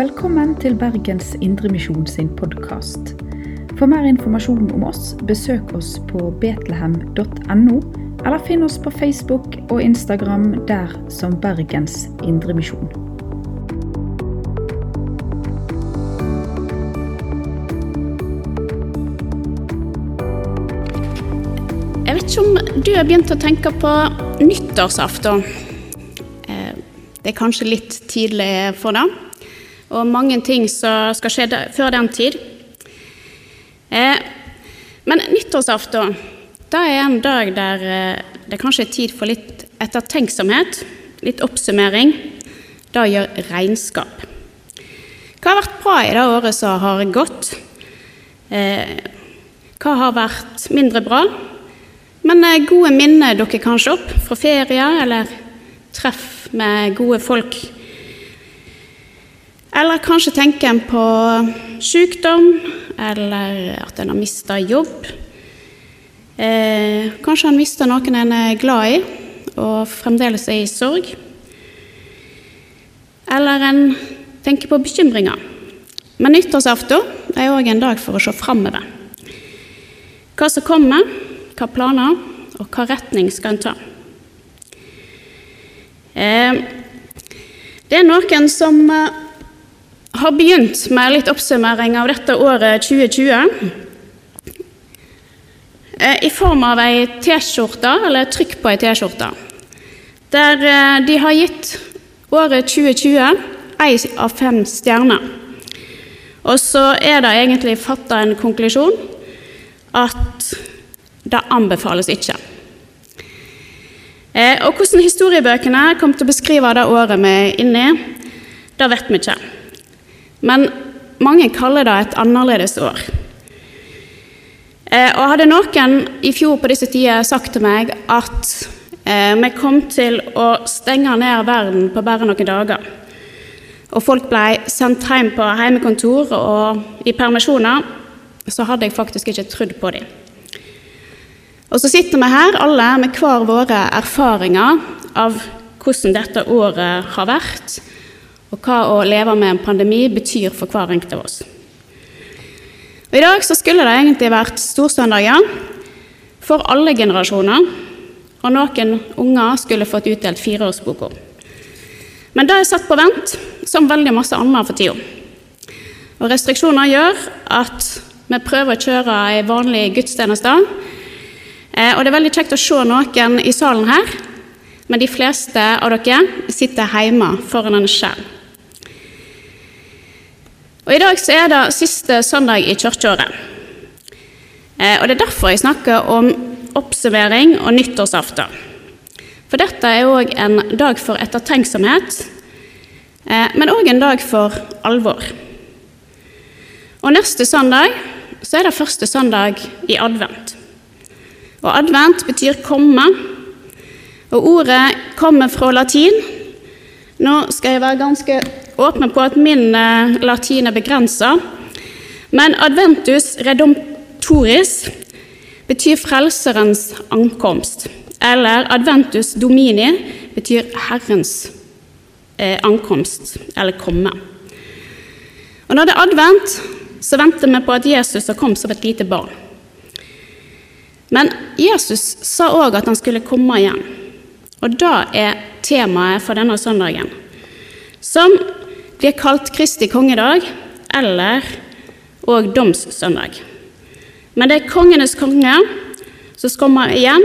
Velkommen til Bergens Indremisjon sin podkast. For mer informasjon om oss, besøk oss på betlehem.no, eller finn oss på Facebook og Instagram der som Bergens Indremisjon. Jeg vet ikke om du har begynt å tenke på nyttårsaften. Eh, Det er kanskje litt tidlig for det, og mange ting som skal skje før den tid. Eh, Men nyttårsaften da er en dag der eh, det kanskje er tid for litt ettertenksomhet, litt oppsummering. Det gjør regnskap. Hva har vært bra i det året som har gått? Eh, Hva har vært mindre bra? Men eh, gode minner dukker kanskje opp fra ferie eller treff med gode folk. Eller kanskje tenker en på sykdom, eller at en har mista jobb. Eh, kanskje en mister noen en er glad i, og fremdeles er i sorg. Eller en tenker på bekymringer. Men nyttårsaften er òg en dag for å se framover. Hva som kommer, hva planer, og hva retning skal en ta. Eh, det er noen som eh, har begynt med litt oppsummering av dette året 2020. eh, I form av ei T-skjorte, eller trykk på ei T-skjorte, der eh, de har gitt året 2020 ei av fem stjerner. Og så er det egentlig fatta en konklusjon at det anbefales ikke. Eh, og hvordan historiebøkene kom til å beskrive det året vi er inne i, det vet vi ikke. Men mange kaller det et annerledes år. Eh, og hadde noen i fjor på disse tider sagt til meg at eh, vi kom til å stenge ned verden på bare noen dager, og folk ble sendt hjem på hjemmekontor og i permisjoner, så hadde jeg faktisk ikke trodd på dem. Og så sitter vi her alle med hver våre erfaringer av hvordan dette året har vært, og hva å leve med en pandemi betyr for hver enkelt av oss. Og I dag så skulle det egentlig vært storsøndager for alle generasjoner, og noen unger skulle fått utdelt fireårsboka. Men det er satt på vent, som veldig masse annet for tida. Og restriksjoner gjør at vi prøver å kjøre ei vanlig gudstjeneste. Eh, og det er veldig kjekt å se noen i salen her, men de fleste av dere sitter hjemme foran en skjerm. Og I dag så er det siste søndag i kirkeåret. Eh, og Det er derfor jeg snakker om oppsummering og nyttårsaften. For dette er òg en dag for ettertenksomhet, eh, men òg en dag for alvor. Og Neste søndag så er det første søndag i advent. Og advent betyr komme, og ordet kommer fra latin. Nå skal jeg være ganske åpen på at min eh, latin er begrensa, men adventus redemptoris betyr frelserens ankomst. Eller adventus domini betyr Herrens eh, ankomst, eller komme. Og når det er advent, så venter vi på at Jesus har kommet som et lite barn. Men Jesus sa òg at han skulle komme igjen, og det er temaet for denne søndagen, som blir kalt Kristi kongedag eller og domssøndag. Men det er kongenes konge som kommer igjen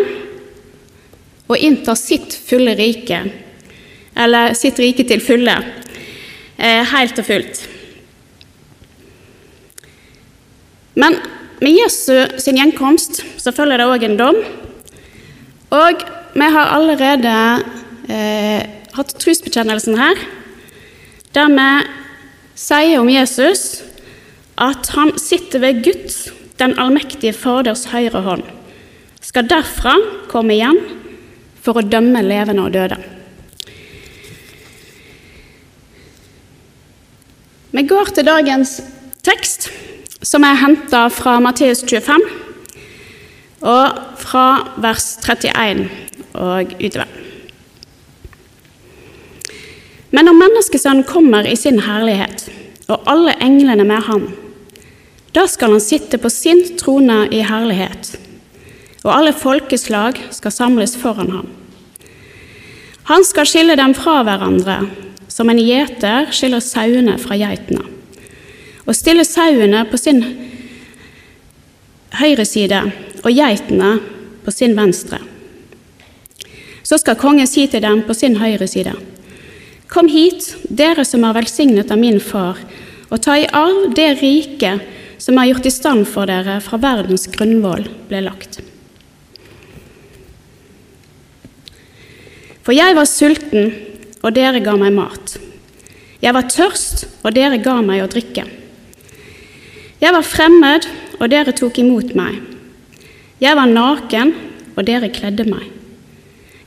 og inntar sitt fulle rike, eller sitt rike til fulle, eh, helt og fullt. Men med Jesu sin gjenkomst så følger det òg en dom. Og vi har allerede eh, hatt trosbekjennelsen her, der vi sier om Jesus at han sitter ved Guds, den allmektige Faders høyre hånd, skal derfra komme igjen for å dømme levende og døde. Vi går til dagens tekst, som er henta fra Matteus 25, og fra vers 31 og utover. Men når Menneskesønnen kommer i sin herlighet, og alle englene med ham. Da skal han sitte på sin trone i herlighet, og alle folkeslag skal samles foran ham. Han skal skille dem fra hverandre, som en gjeter skiller sauene fra geitene, og stille sauene på sin høyre side og geitene på sin venstre. Så skal kongen si til dem på sin høyre side.: Kom hit, dere som er velsignet av min far, og ta i arv det riket som er gjort i stand for dere fra verdens grunnvoll ble lagt. For jeg var sulten, og dere ga meg mat. Jeg var tørst, og dere ga meg å drikke. Jeg var fremmed, og dere tok imot meg. Jeg var naken, og dere kledde meg.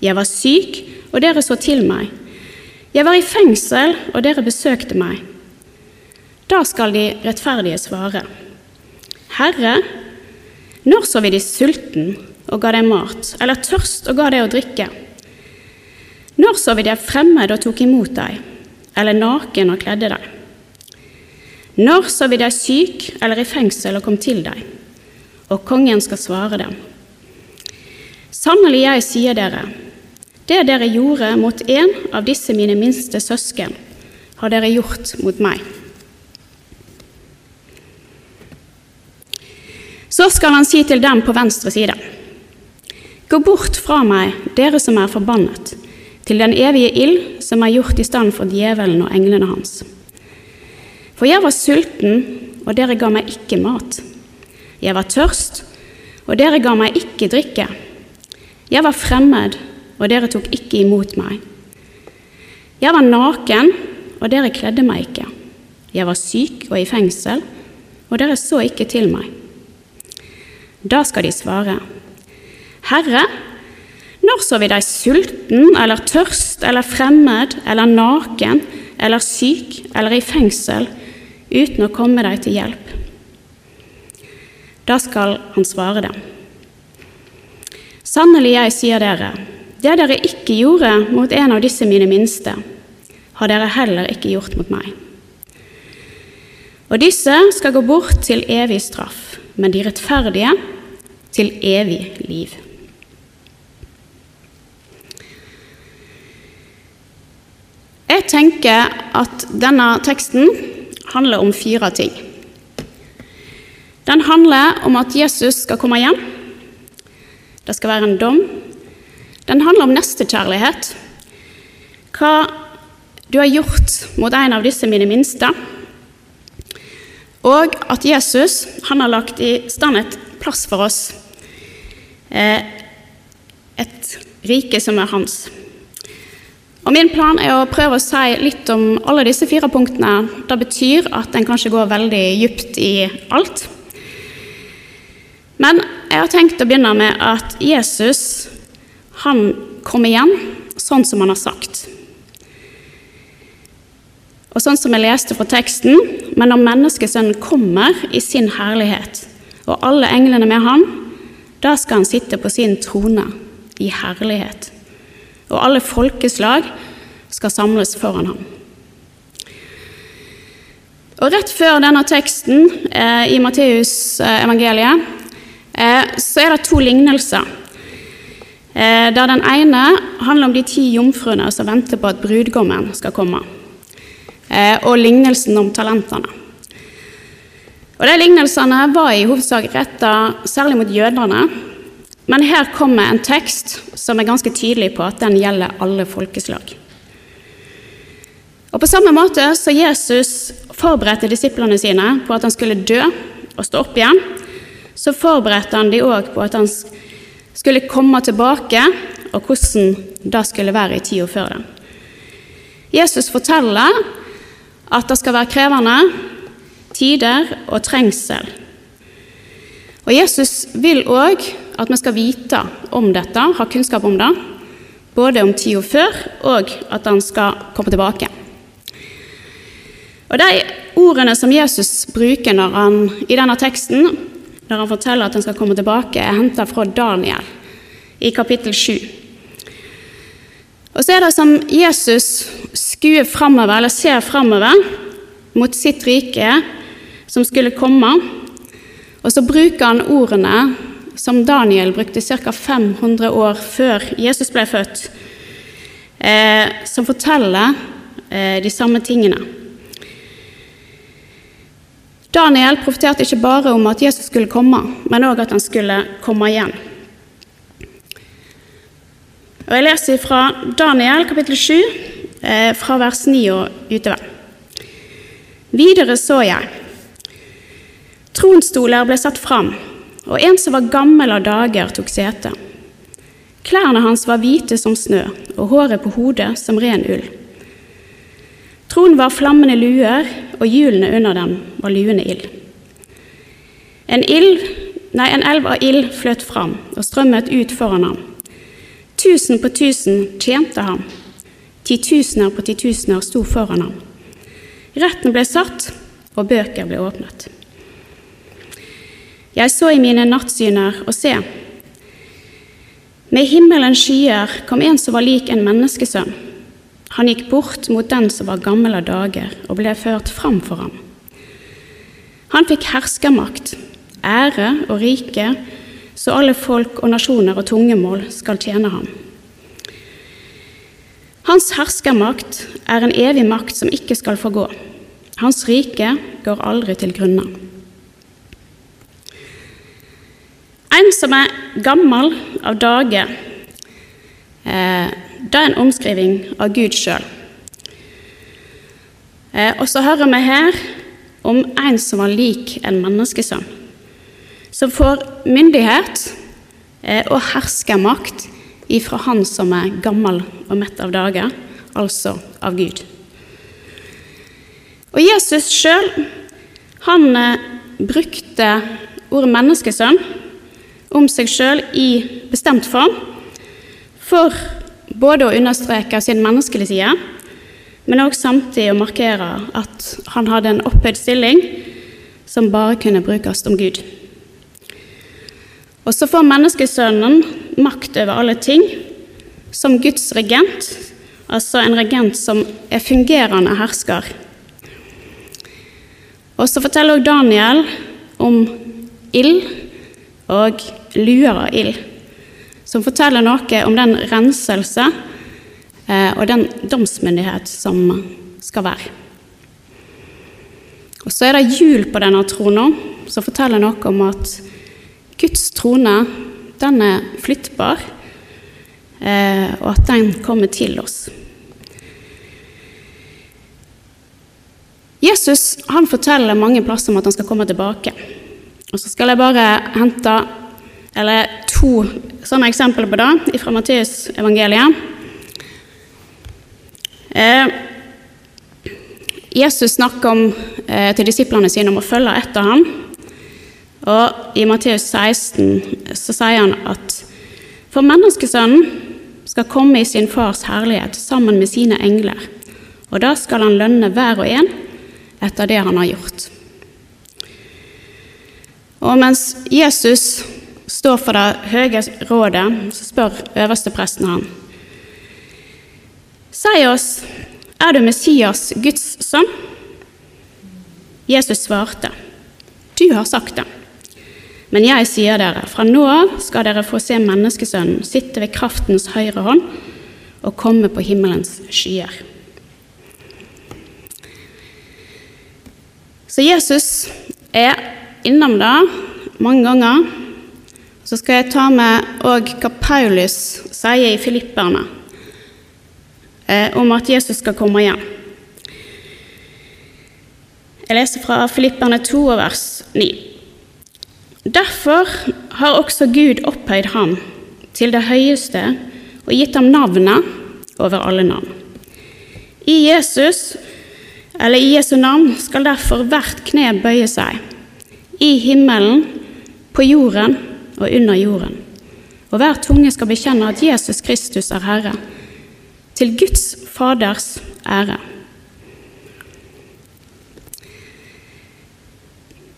Jeg var syk, og dere så til meg. Jeg var i fengsel, og dere besøkte meg. Da skal de rettferdige svare. Herre, når så vi de sulten og ga deg mat, eller tørst og ga deg å drikke? Når så vi deg fremmed og tok imot deg, eller naken og kledde deg? Når så vi deg syk eller i fengsel og kom til deg? Og kongen skal svare dem. Sannelig, jeg sier dere, det dere gjorde mot en av disse mine minste søsken, har dere gjort mot meg. Så skal han si til dem på venstre side.: Gå bort fra meg, dere som er forbannet, til den evige ild som er gjort i stand for djevelen og englene hans. For jeg var sulten, og dere ga meg ikke mat. Jeg var tørst, og dere ga meg ikke drikke. Jeg var fremmed, og dere tok ikke imot meg. Jeg var naken, og dere kledde meg ikke. Jeg var syk og i fengsel, og dere så ikke til meg. Da skal de svare, Herre, når så vi deg sulten eller tørst eller fremmed eller naken eller syk eller i fengsel uten å komme deg til hjelp? Da skal han svare dem. Sannelig, jeg sier dere, det dere ikke gjorde mot en av disse mine minste, har dere heller ikke gjort mot meg. Og disse skal gå bort til evig straff, men de rettferdige til evig liv. Jeg tenker at denne teksten handler om fire ting. Den handler om at Jesus skal komme hjem. Det skal være en dom. Den handler om nestekjærlighet. Hva du har gjort mot en av disse mine minste. Og at Jesus han har lagt i stand et plass for oss. Eh, et rike som er hans. Og Min plan er å prøve å si litt om alle disse fire punktene. Det betyr at en kanskje går veldig dypt i alt. Men jeg har tenkt å begynne med at Jesus han kommer igjen sånn som han har sagt. Og sånn som jeg leste fra teksten, men når menneskesønnen kommer i sin herlighet, og alle englene med ham, da skal han sitte på sin trone i herlighet og alle folkeslag skal samles foran ham. Og Rett før denne teksten eh, i Matteus-evangeliet eh, eh, så er det to lignelser. Eh, der Den ene handler om de ti jomfruene som venter på at brudgommen skal komme, eh, og lignelsen om talentene. Og De lignelsene var i hovedsak retta særlig mot jødene, men her kommer en tekst som er ganske tydelig på at den gjelder alle folkeslag. Og På samme måte så Jesus forberedte disiplene sine på at han skulle dø og stå opp igjen, så forberedte han de òg på at han skulle komme tilbake, og hvordan det skulle være i tida før det. Jesus forteller at det skal være krevende tider og trengsel. Og Jesus vil òg at vi skal vite om dette, ha kunnskap om det, både om tida før og at han skal komme tilbake. Og De ordene som Jesus bruker han, i denne teksten, når han forteller at han skal komme tilbake, er henta fra Daniel i kapittel 7. Og så er det som Jesus skuer fremover, eller ser framover, mot sitt rike som skulle komme. Og så bruker han ordene som Daniel brukte ca. 500 år før Jesus ble født, eh, som forteller eh, de samme tingene. Daniel profeterte ikke bare om at Jesus skulle komme, men òg at han skulle komme igjen. Og Jeg leser fra Daniel kapittel 7, eh, fra vers 9 og utover. Videre så jeg. Tronstoler ble satt fram, og en som var gammel av dager, tok sete. Klærne hans var hvite som snø, og håret på hodet som ren ull. Tronen var flammende luer, og hjulene under dem var luende ild. En, ild, nei, en elv av ild fløt fram og strømmet ut foran ham. Tusen på tusen tjente ham. Titusener på titusener sto foran ham. Retten ble satt, og bøker ble åpnet. Jeg så i mine nattsyner og se. Med himmelens skyer kom en som var lik en menneskesønn. Han gikk bort mot den som var gammel av dager, og ble ført fram for ham. Han fikk herskermakt, ære og rike, så alle folk og nasjoner og tungemål skal tjene ham. Hans herskermakt er en evig makt som ikke skal forgå. Hans rike går aldri til grunne. En som er gammel av dage, eh, det er en omskriving av Gud sjøl. Eh, og så hører vi her om en som var lik en menneskesønn, som får myndighet eh, og herskermakt ifra han som er gammel og mett av dager, altså av Gud. Og Jesus sjøl, han eh, brukte ordet menneskesønn om seg sjøl i bestemt form for både å understreke sin menneskelige side, men også samtidig å markere at han hadde en opphøyd stilling som bare kunne brukes om Gud. Og så får menneskesønnen makt over alle ting som Guds regent, altså en regent som er fungerende hersker. Og så forteller også Daniel om ild og luer av ild, som forteller noe om den renselse eh, og den domsmyndighet som skal være. Og Så er det hjul på denne trona, som forteller noe om at Guds trone den er flyttbar, eh, og at den kommer til oss. Jesus han forteller mange plasser om at han skal komme tilbake. Og Så skal jeg bare hente eller to sånne eksempler på det fra Matteus-evangeliet. Eh, Jesus snakker om, eh, til disiplene sine om å følge etter ham. Og I Matteus 16 så sier han at for menneskesønnen skal komme i sin fars herlighet sammen med sine engler, og da skal han lønne hver og en etter det han har gjort. Og mens Jesus står for det høye rådet, så spør øverstepresten han. Si oss, er du Messias, Guds sønn? Jesus svarte, du har sagt det. Men jeg sier dere, fra nå av skal dere få se menneskesønnen sitte ved kraftens høyre hånd og komme på himmelens skyer. Så Jesus er innom det mange ganger. Så skal jeg ta med òg hva Paulus sier i Filipperne eh, om at Jesus skal komme igjen. Jeg leser fra Filipperne 2, vers 9. Derfor har også Gud opphøyd ham til det høyeste og gitt ham navnet over alle navn. I Jesus, eller i Jesu navn, skal derfor hvert kne bøye seg, i himmelen, på jorden og under jorden. Og hver tunge skal bekjenne at Jesus Kristus er Herre, til Guds Faders ære.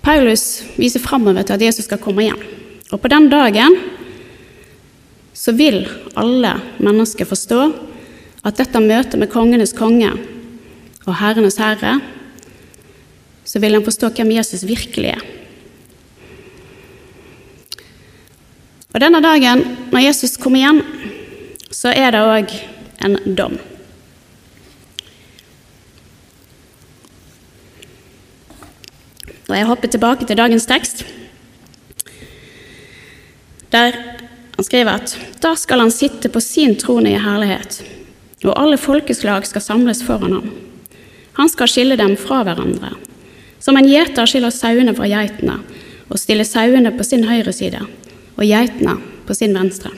Paulus viser framover til at Jesus skal komme igjen. Og på den dagen så vil alle mennesker forstå at dette møtet med kongenes konge og herrenes herre så vil han forstå hvem Jesus virkelig er. Og denne dagen, når Jesus kommer igjen, så er det òg en dom. Og jeg hopper tilbake til dagens tekst, der han skriver at da skal han sitte på sin trone i herlighet, og alle folkeslag skal samles foran ham. Han skal skille dem fra hverandre, som en gjeter skiller sauene fra geitene, og stille sauene på sin høyre side og geitene på sin venstre.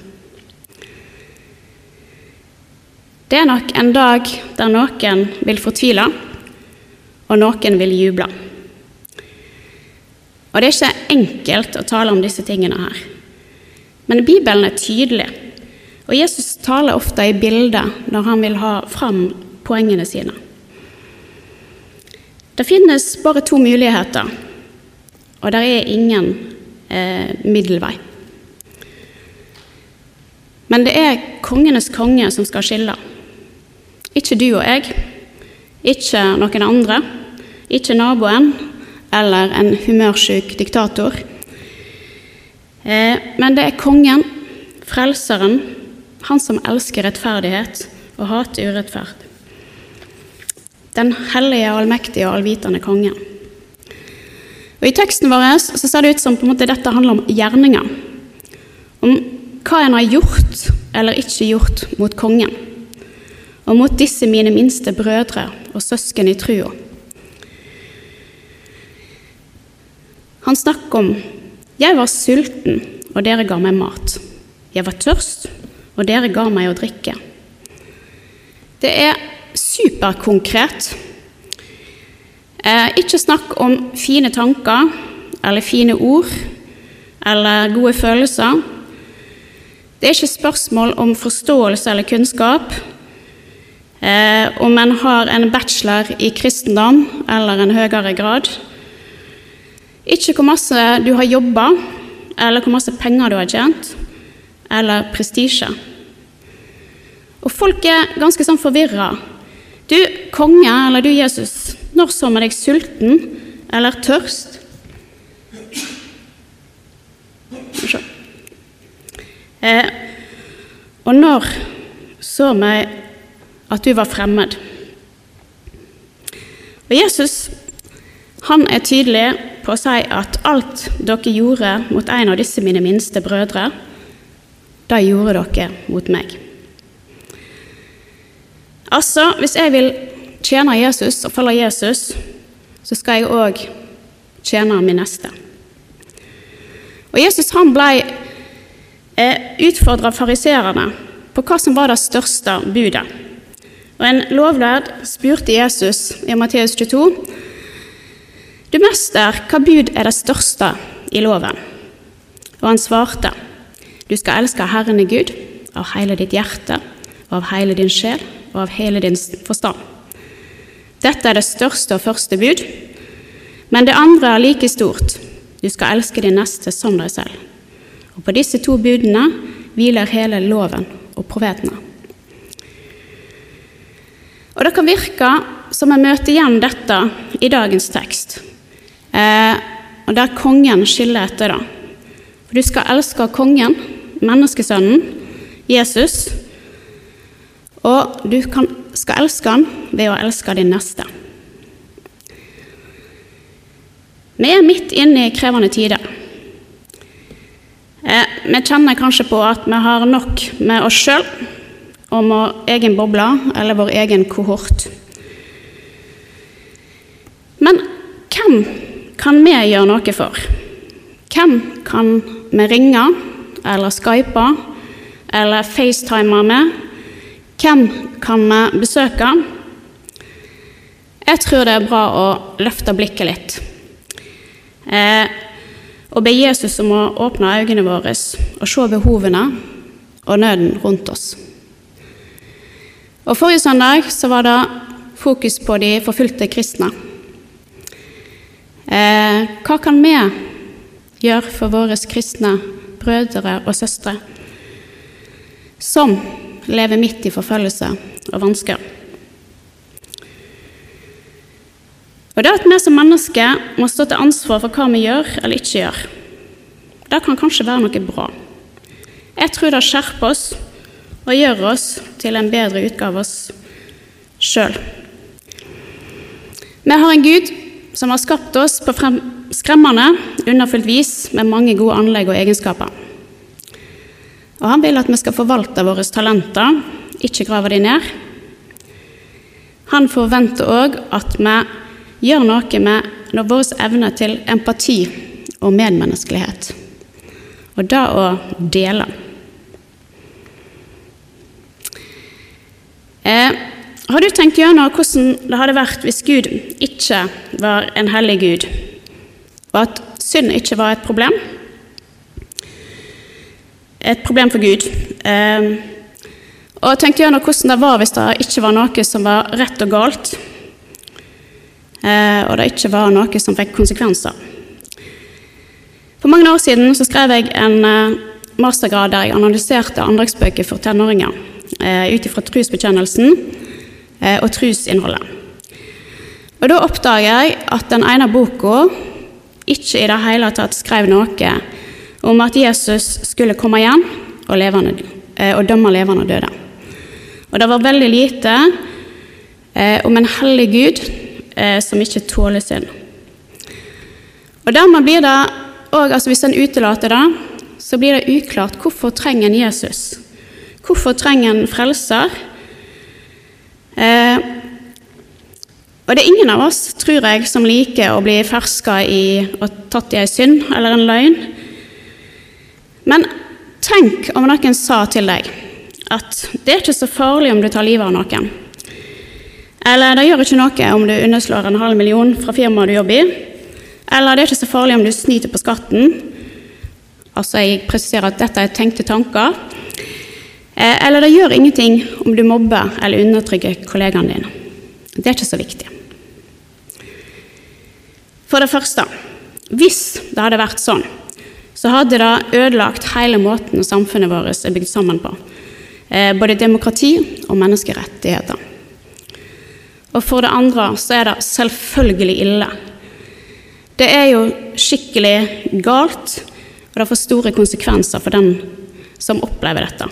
Det er nok en dag der noen vil fortvile, og noen vil juble. Og det er ikke enkelt å tale om disse tingene her. Men Bibelen er tydelig, og Jesus taler ofte i bilder når han vil ha fram poengene sine. Det finnes bare to muligheter, og det er ingen eh, middelvei. Men det er kongenes konge som skal skille. Ikke du og jeg, ikke noen andre, ikke naboen eller en humørsyk diktator. Eh, men det er kongen, frelseren, han som elsker rettferdighet og hater urettferd. Den hellige, allmektige og allvitende kongen. Og I teksten vår så ser det ut som på en måte dette handler om gjerninger. Om hva en har gjort eller ikke gjort mot kongen, og mot disse mine minste brødre og søsken i trua. Han snakker om 'Jeg var sulten, og dere ga meg mat'. 'Jeg var tørst, og dere ga meg å drikke'. Det er superkonkret. Eh, ikke snakk om fine tanker eller fine ord eller gode følelser. Det er ikke spørsmål om forståelse eller kunnskap, eh, om en har en bachelor i kristendom eller en høyere grad. Ikke hvor masse du har jobba, eller hvor masse penger du har tjent, eller prestisje. Og folk er ganske sånn forvirra. Du konge, eller du Jesus, når så med deg sulten eller tørst? Eh, og når så meg at du var fremmed? Og Jesus han er tydelig på å si at alt dere gjorde mot en av disse mine minste brødre, det gjorde dere mot meg. Altså, hvis jeg vil tjene Jesus og følge Jesus, så skal jeg òg tjene min neste. Og Jesus han ble eh, utfordra fariserene på hva som var det største budet. Og En lovlærd spurte Jesus i Matteus 22 du mester, hva bud er det største i loven? Og han svarte, du skal elske Herren i Gud av hele ditt hjerte, og av hele din sjel og av hele din forstand. Dette er det største og første bud, men det andre er like stort. Du skal elske din neste som deg selv. Og på disse to budene hviler hele loven og profetene. Og Det kan virke som jeg møter igjen dette i dagens tekst, eh, og der kongen skiller etter det. For du skal elske kongen, menneskesønnen, Jesus, og du kan, skal elske han ved å elske din neste. Vi er midt inne i krevende tider. Eh, vi kjenner kanskje på at vi har nok med oss sjøl og vår egen boble eller vår egen kohort. Men hvem kan vi gjøre noe for? Hvem kan vi ringe eller skype eller facetime med? Hvem kan vi besøke? Jeg tror det er bra å løfte blikket litt. Eh, og be Jesus om å åpne øynene våre og se behovene og nøden rundt oss. Og Forrige søndag så var det fokus på de forfulgte kristne. Eh, hva kan vi gjøre for våre kristne brødre og søstre som lever midt i forfølgelse og vansker? Og det at vi som mennesker må stå til ansvar for hva vi gjør eller ikke gjør, det kan kanskje være noe bra. Jeg tror det skjerper oss og gjør oss til en bedre utgave av oss sjøl. Vi har en Gud som har skapt oss på skremmende, underfullt vis med mange gode anlegg og egenskaper. Og han vil at vi skal forvalte våre talenter, ikke grave dem ned. Han forventer òg at vi gjør noe med vår evne til empati og medmenneskelighet. Og det å dele. Eh, har du tenkt gjennom hvordan det hadde vært hvis Gud ikke var en hellig Gud, og at synd ikke var et problem? Et problem for Gud. Eh, og tenkt gjennom hvordan det var hvis det ikke var noe som var rett og galt, og det ikke var noe som fikk konsekvenser. For mange år siden skrev jeg en eh, mastergrad der jeg analyserte andagsbøker for tenåringer eh, ut ifra trosbekjennelsen eh, og trusinnholdet. Og Da oppdager jeg at den ene boka ikke i det hele tatt skrev noe om at Jesus skulle komme igjen og, levende, og dømme levende og døde. Og det var veldig lite om en hellig Gud som ikke tåler synd. Og dermed blir det og altså Hvis en utelater det, så blir det uklart hvorfor trenger en Jesus. Hvorfor trenger en frelser? Eh, og det er ingen av oss, tror jeg, som liker å bli ferska i og tatt i ei synd eller en løgn. Men tenk om noen sa til deg at det er ikke så farlig om du tar livet av noen. Eller det gjør ikke noe om du underslår en halv million fra firmaet du jobber i. Eller det er ikke så farlig om du snyter på skatten. Altså, jeg presiserer at dette er tenkte tanker. Eh, eller det gjør ingenting om du mobber eller undertrykker kollegaene dine. Det er ikke så viktig. For det første, hvis det hadde vært sånn, så hadde det ødelagt hele måten samfunnet vårt er bygd sammen på. Eh, både demokrati og menneskerettigheter. Og for det andre så er det selvfølgelig ille det er jo skikkelig galt, og det får store konsekvenser for den som opplever dette,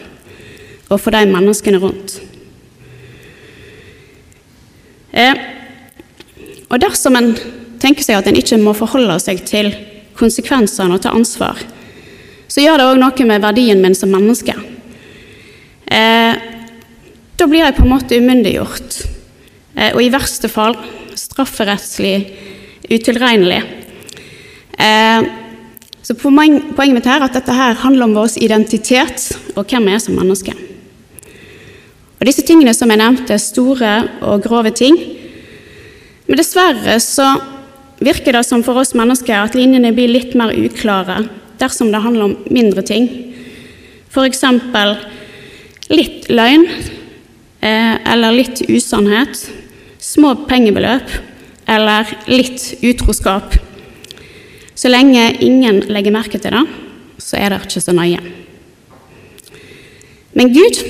og for de menneskene rundt. Eh, og dersom en tenker seg at en ikke må forholde seg til konsekvensene og ta ansvar, så gjør det òg noe med verdien min som menneske. Eh, da blir jeg på en måte umyndiggjort, og i verste fall strafferettslig utilregnelig. Eh, så Poenget mitt er at dette her handler om vår identitet og hvem vi er som mennesker. Og Disse tingene som jeg nevnte, er store og grove ting. Men dessverre så virker det som for oss mennesker at linjene blir litt mer uklare dersom det handler om mindre ting. F.eks. litt løgn eh, eller litt usannhet, små pengebeløp eller litt utroskap. Så lenge ingen legger merke til det, så er det ikke så nøye. Men Gud,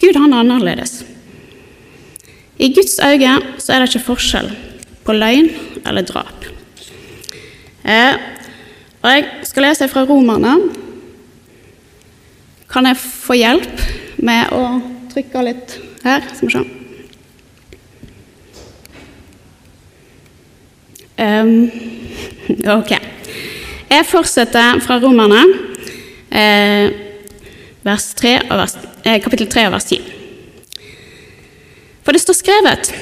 Gud han er annerledes. I Guds øyne så er det ikke forskjell på løgn eller drap. Eh, og Jeg skal lese fra Romerne. Kan jeg få hjelp med å trykke litt her? Skal vi se. Um, ok. Jeg fortsetter fra Romerne, eh, vers 3 vers, eh, kapittel 3 og vers 10. For det står skrevet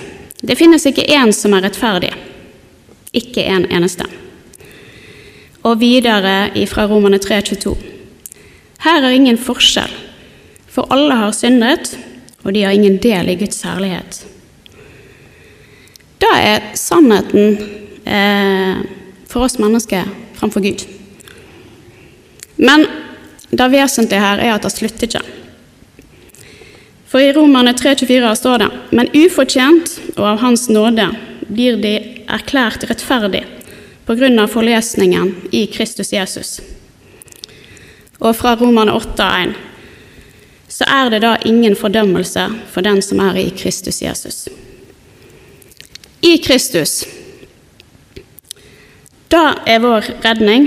det finnes ikke én som er rettferdig, ikke en eneste. Og videre fra Romerne 3,22. Her er ingen forskjell, for alle har syndet, og de har ingen del i Guds herlighet. Da er sannheten for oss mennesker framfor Gud. Men det vesentlige her er at det slutter ikke. For i Romerne 3,24 står det men ufortjent og av Hans nåde blir de erklært rettferdig på grunn av forlesningen i Kristus Jesus. Og fra Romerne 8,1 så er det da ingen fordømmelse for den som er i Kristus Jesus. I Kristus. Da er vår redning,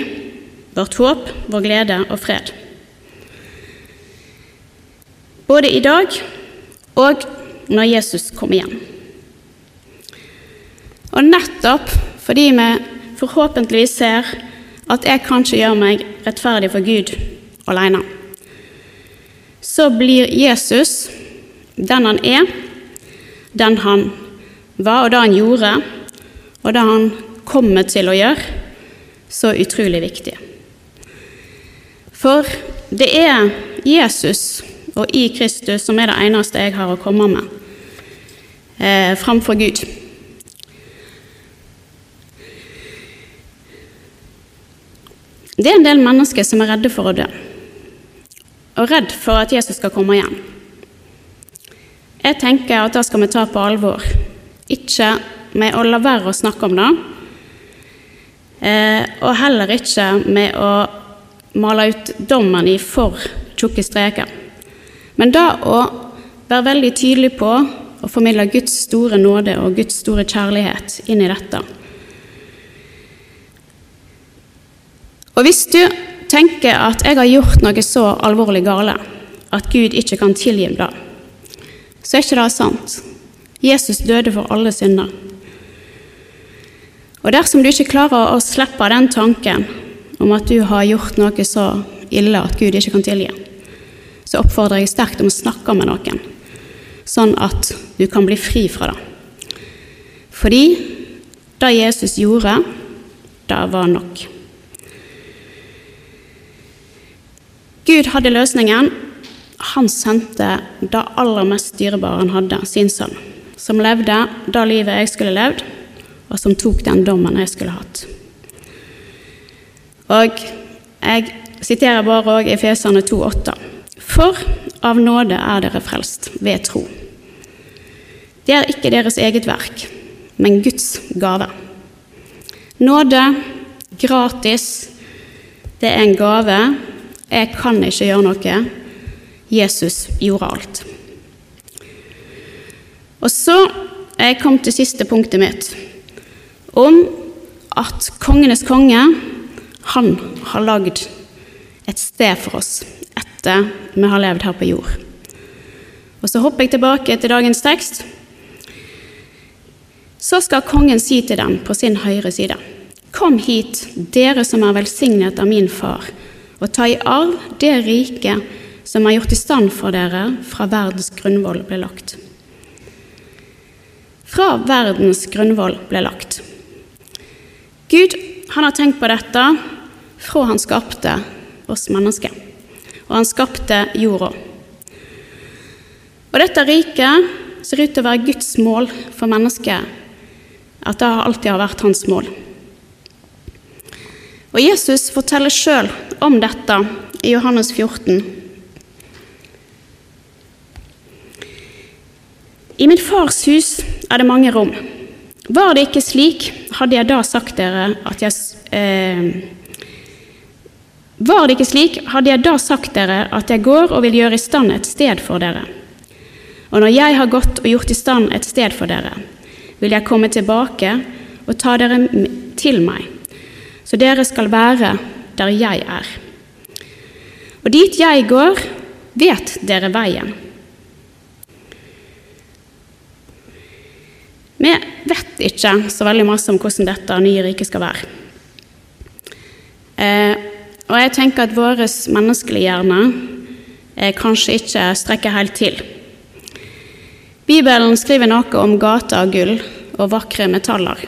vårt håp, vår glede og fred. Både i dag og når Jesus kommer igjen. Og nettopp fordi vi forhåpentligvis ser at jeg kanskje gjør meg rettferdig for Gud alene, så blir Jesus den han er, den han var, og det han gjorde, og det han kommer til å gjøre, så utrolig viktig. For det er Jesus og i Kristus som er det eneste jeg har å komme med eh, framfor Gud. Det er en del mennesker som er redde for å dø, og redd for at Jesus skal komme igjen. Jeg tenker at det skal vi ta på alvor, ikke med å la være å snakke om det, og heller ikke med å male ut dommen i for tjukke streker. Men da å være veldig tydelig på å formidle Guds store nåde og Guds store kjærlighet inn i dette. Og hvis du tenker at jeg har gjort noe så alvorlig gale at Gud ikke kan tilgi det, så er ikke det sant. Jesus døde for alle synder. Og dersom du ikke klarer å slippe den tanken om at du har gjort noe så ille at Gud ikke kan tilgi, så oppfordrer jeg sterkt om å snakke med noen, sånn at du kan bli fri fra det. Fordi det Jesus gjorde, det var nok. Gud hadde løsningen. Han sendte det aller mest dyrebare han hadde, sin sønn, som levde det livet jeg skulle levd, og som tok den dommen jeg skulle hatt. Og jeg siterer bare òg Efesane 2,8. For av nåde er dere frelst ved tro. Det er ikke deres eget verk, men Guds gave. Nåde, gratis, det er en gave jeg kan ikke gjøre noe. Jesus gjorde alt. Og så er jeg kommet til siste punktet mitt, om at kongenes konge, han har lagd et sted for oss etter vi har levd her på jord. Og så hopper jeg tilbake til dagens tekst. Så skal kongen si til dem på sin høyre side.: Kom hit, dere som er velsignet av min far og ta i arv det riket som er gjort i stand for dere fra verdens grunnvoll ble lagt. Fra verdens grunnvoll ble lagt. Gud han har tenkt på dette fra han skapte oss mennesker, og han skapte jorda. Og dette riket ser ut til å være Guds mål for mennesket, at det alltid har vært hans mål. Og Jesus forteller sjøl om dette i Johannes 14. I min fars hus er det mange rom. Var det ikke slik, hadde jeg da sagt dere at jeg eh, Var det ikke slik, hadde jeg da sagt dere at jeg går og vil gjøre i stand et sted for dere. Og når jeg har gått og gjort i stand et sted for dere, vil jeg komme tilbake og ta dere til meg så dere skal være der jeg er. Og dit jeg går, vet dere veien. Vi vet ikke så veldig masse om hvordan dette nye riket skal være. Eh, og jeg tenker at vår menneskelige hjerne eh, kanskje ikke strekker helt til. Bibelen skriver noe om gater av gull og vakre metaller.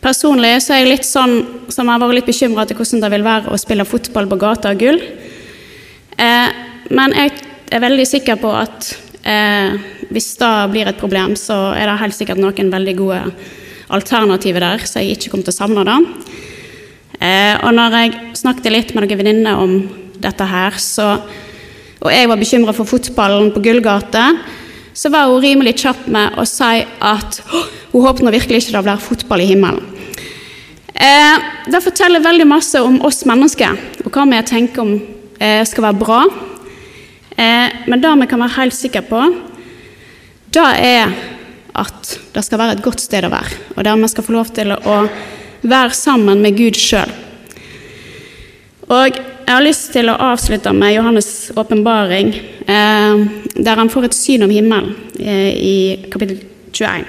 Personlig så er jeg litt sånn som har vært litt bekymra til hvordan det vil være å spille fotball på gata av gull. Eh, men jeg er veldig sikker på at eh, hvis det blir et problem, så er det helt sikkert noen veldig gode alternativer der, så jeg ikke kommer til å savne det. Eh, og når jeg snakket litt med noen venninner om dette her, så, og jeg var bekymra for fotballen på Gullgate, så var hun rimelig kjapp med å si at hun håpet virkelig ikke det blir fotball i himmelen. Eh, det forteller veldig masse om oss mennesker og hva vi tenker om eh, skal være bra. Eh, men det vi kan være helt sikre på, det er at det skal være et godt sted å være, og der vi skal få lov til å være sammen med Gud sjøl. Og jeg har lyst til å avslutte med Johannes' åpenbaring, eh, der han får et syn om himmelen eh, i kapittel 21.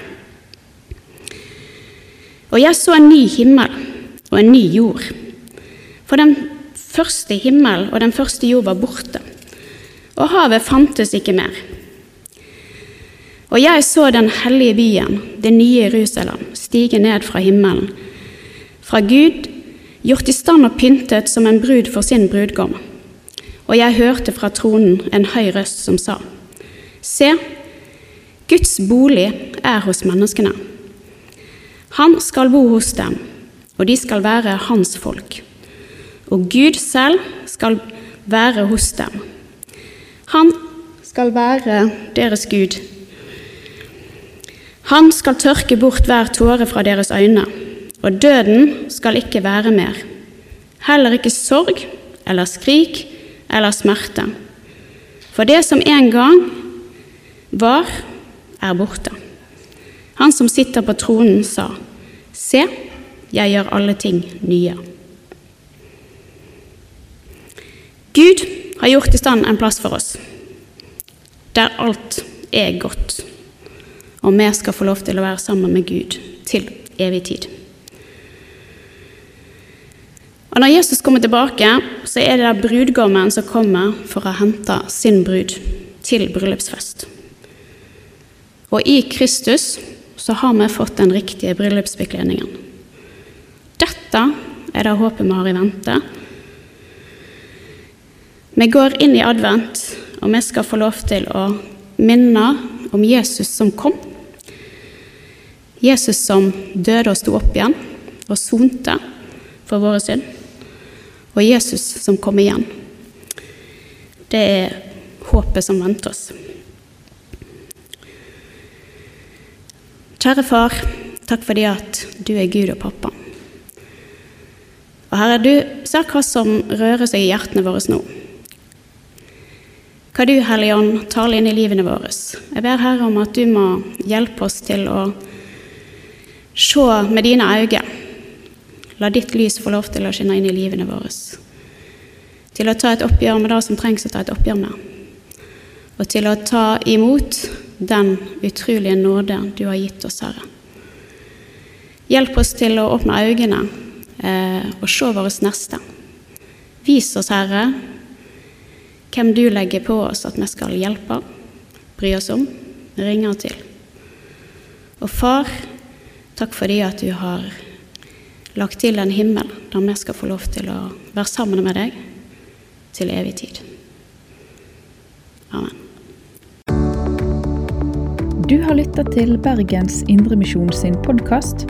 Og jeg så en ny himmel og en ny jord. For den første himmel og den første jord var borte, og havet fantes ikke mer. Og jeg så den hellige byen, det nye Jerusalem, stige ned fra himmelen, fra Gud, gjort i stand og pyntet som en brud for sin brudgom. Og jeg hørte fra tronen en høy røst som sa, Se, Guds bolig er hos menneskene. Han skal bo hos dem, og de skal være hans folk. Og Gud selv skal være hos dem. Han skal være deres Gud. Han skal tørke bort hver tåre fra deres øyne, og døden skal ikke være mer. Heller ikke sorg eller skrik eller smerte. For det som en gang var, er borte. Han som sitter på tronen, sa, Se, jeg gjør alle ting nye. Gud har gjort i stand en plass for oss der alt er godt, og vi skal få lov til å være sammen med Gud til evig tid. Og Når Jesus kommer tilbake, så er det der brudgommen som kommer for å hente sin brud til bryllupsfest. Og i Kristus så har vi fått den riktige bryllupsbekledningen. Dette er det håpet vi har i vente. Vi går inn i advent, og vi skal få lov til å minne om Jesus som kom. Jesus som døde og sto opp igjen og sonte for våre synd. Og Jesus som kom igjen. Det er håpet som venter oss. Kjære far, takk fordi at du er Gud og pappa. Og Herre, du ser hva som rører seg i hjertene våre nå. Hva du, Hellige Ånd, taler inn i livene våre. Jeg ber Herre om at du må hjelpe oss til å se med dine øyne. La ditt lys få lov til å skinne inn i livene våre. Til å ta et oppgjør med det som trengs å ta et oppgjør med. Og til å ta imot den utrolige nåde du har gitt oss, Herre. Hjelp oss til å åpne øynene eh, og se våre neste. Vis oss, Herre, hvem du legger på oss at vi skal hjelpe, bry oss om, ringe til. Og Far, takk fordi at du har lagt til en himmel der vi skal få lov til å være sammen med deg til evig tid. Amen. Du har lytta til Bergens Indremisjon sin podkast.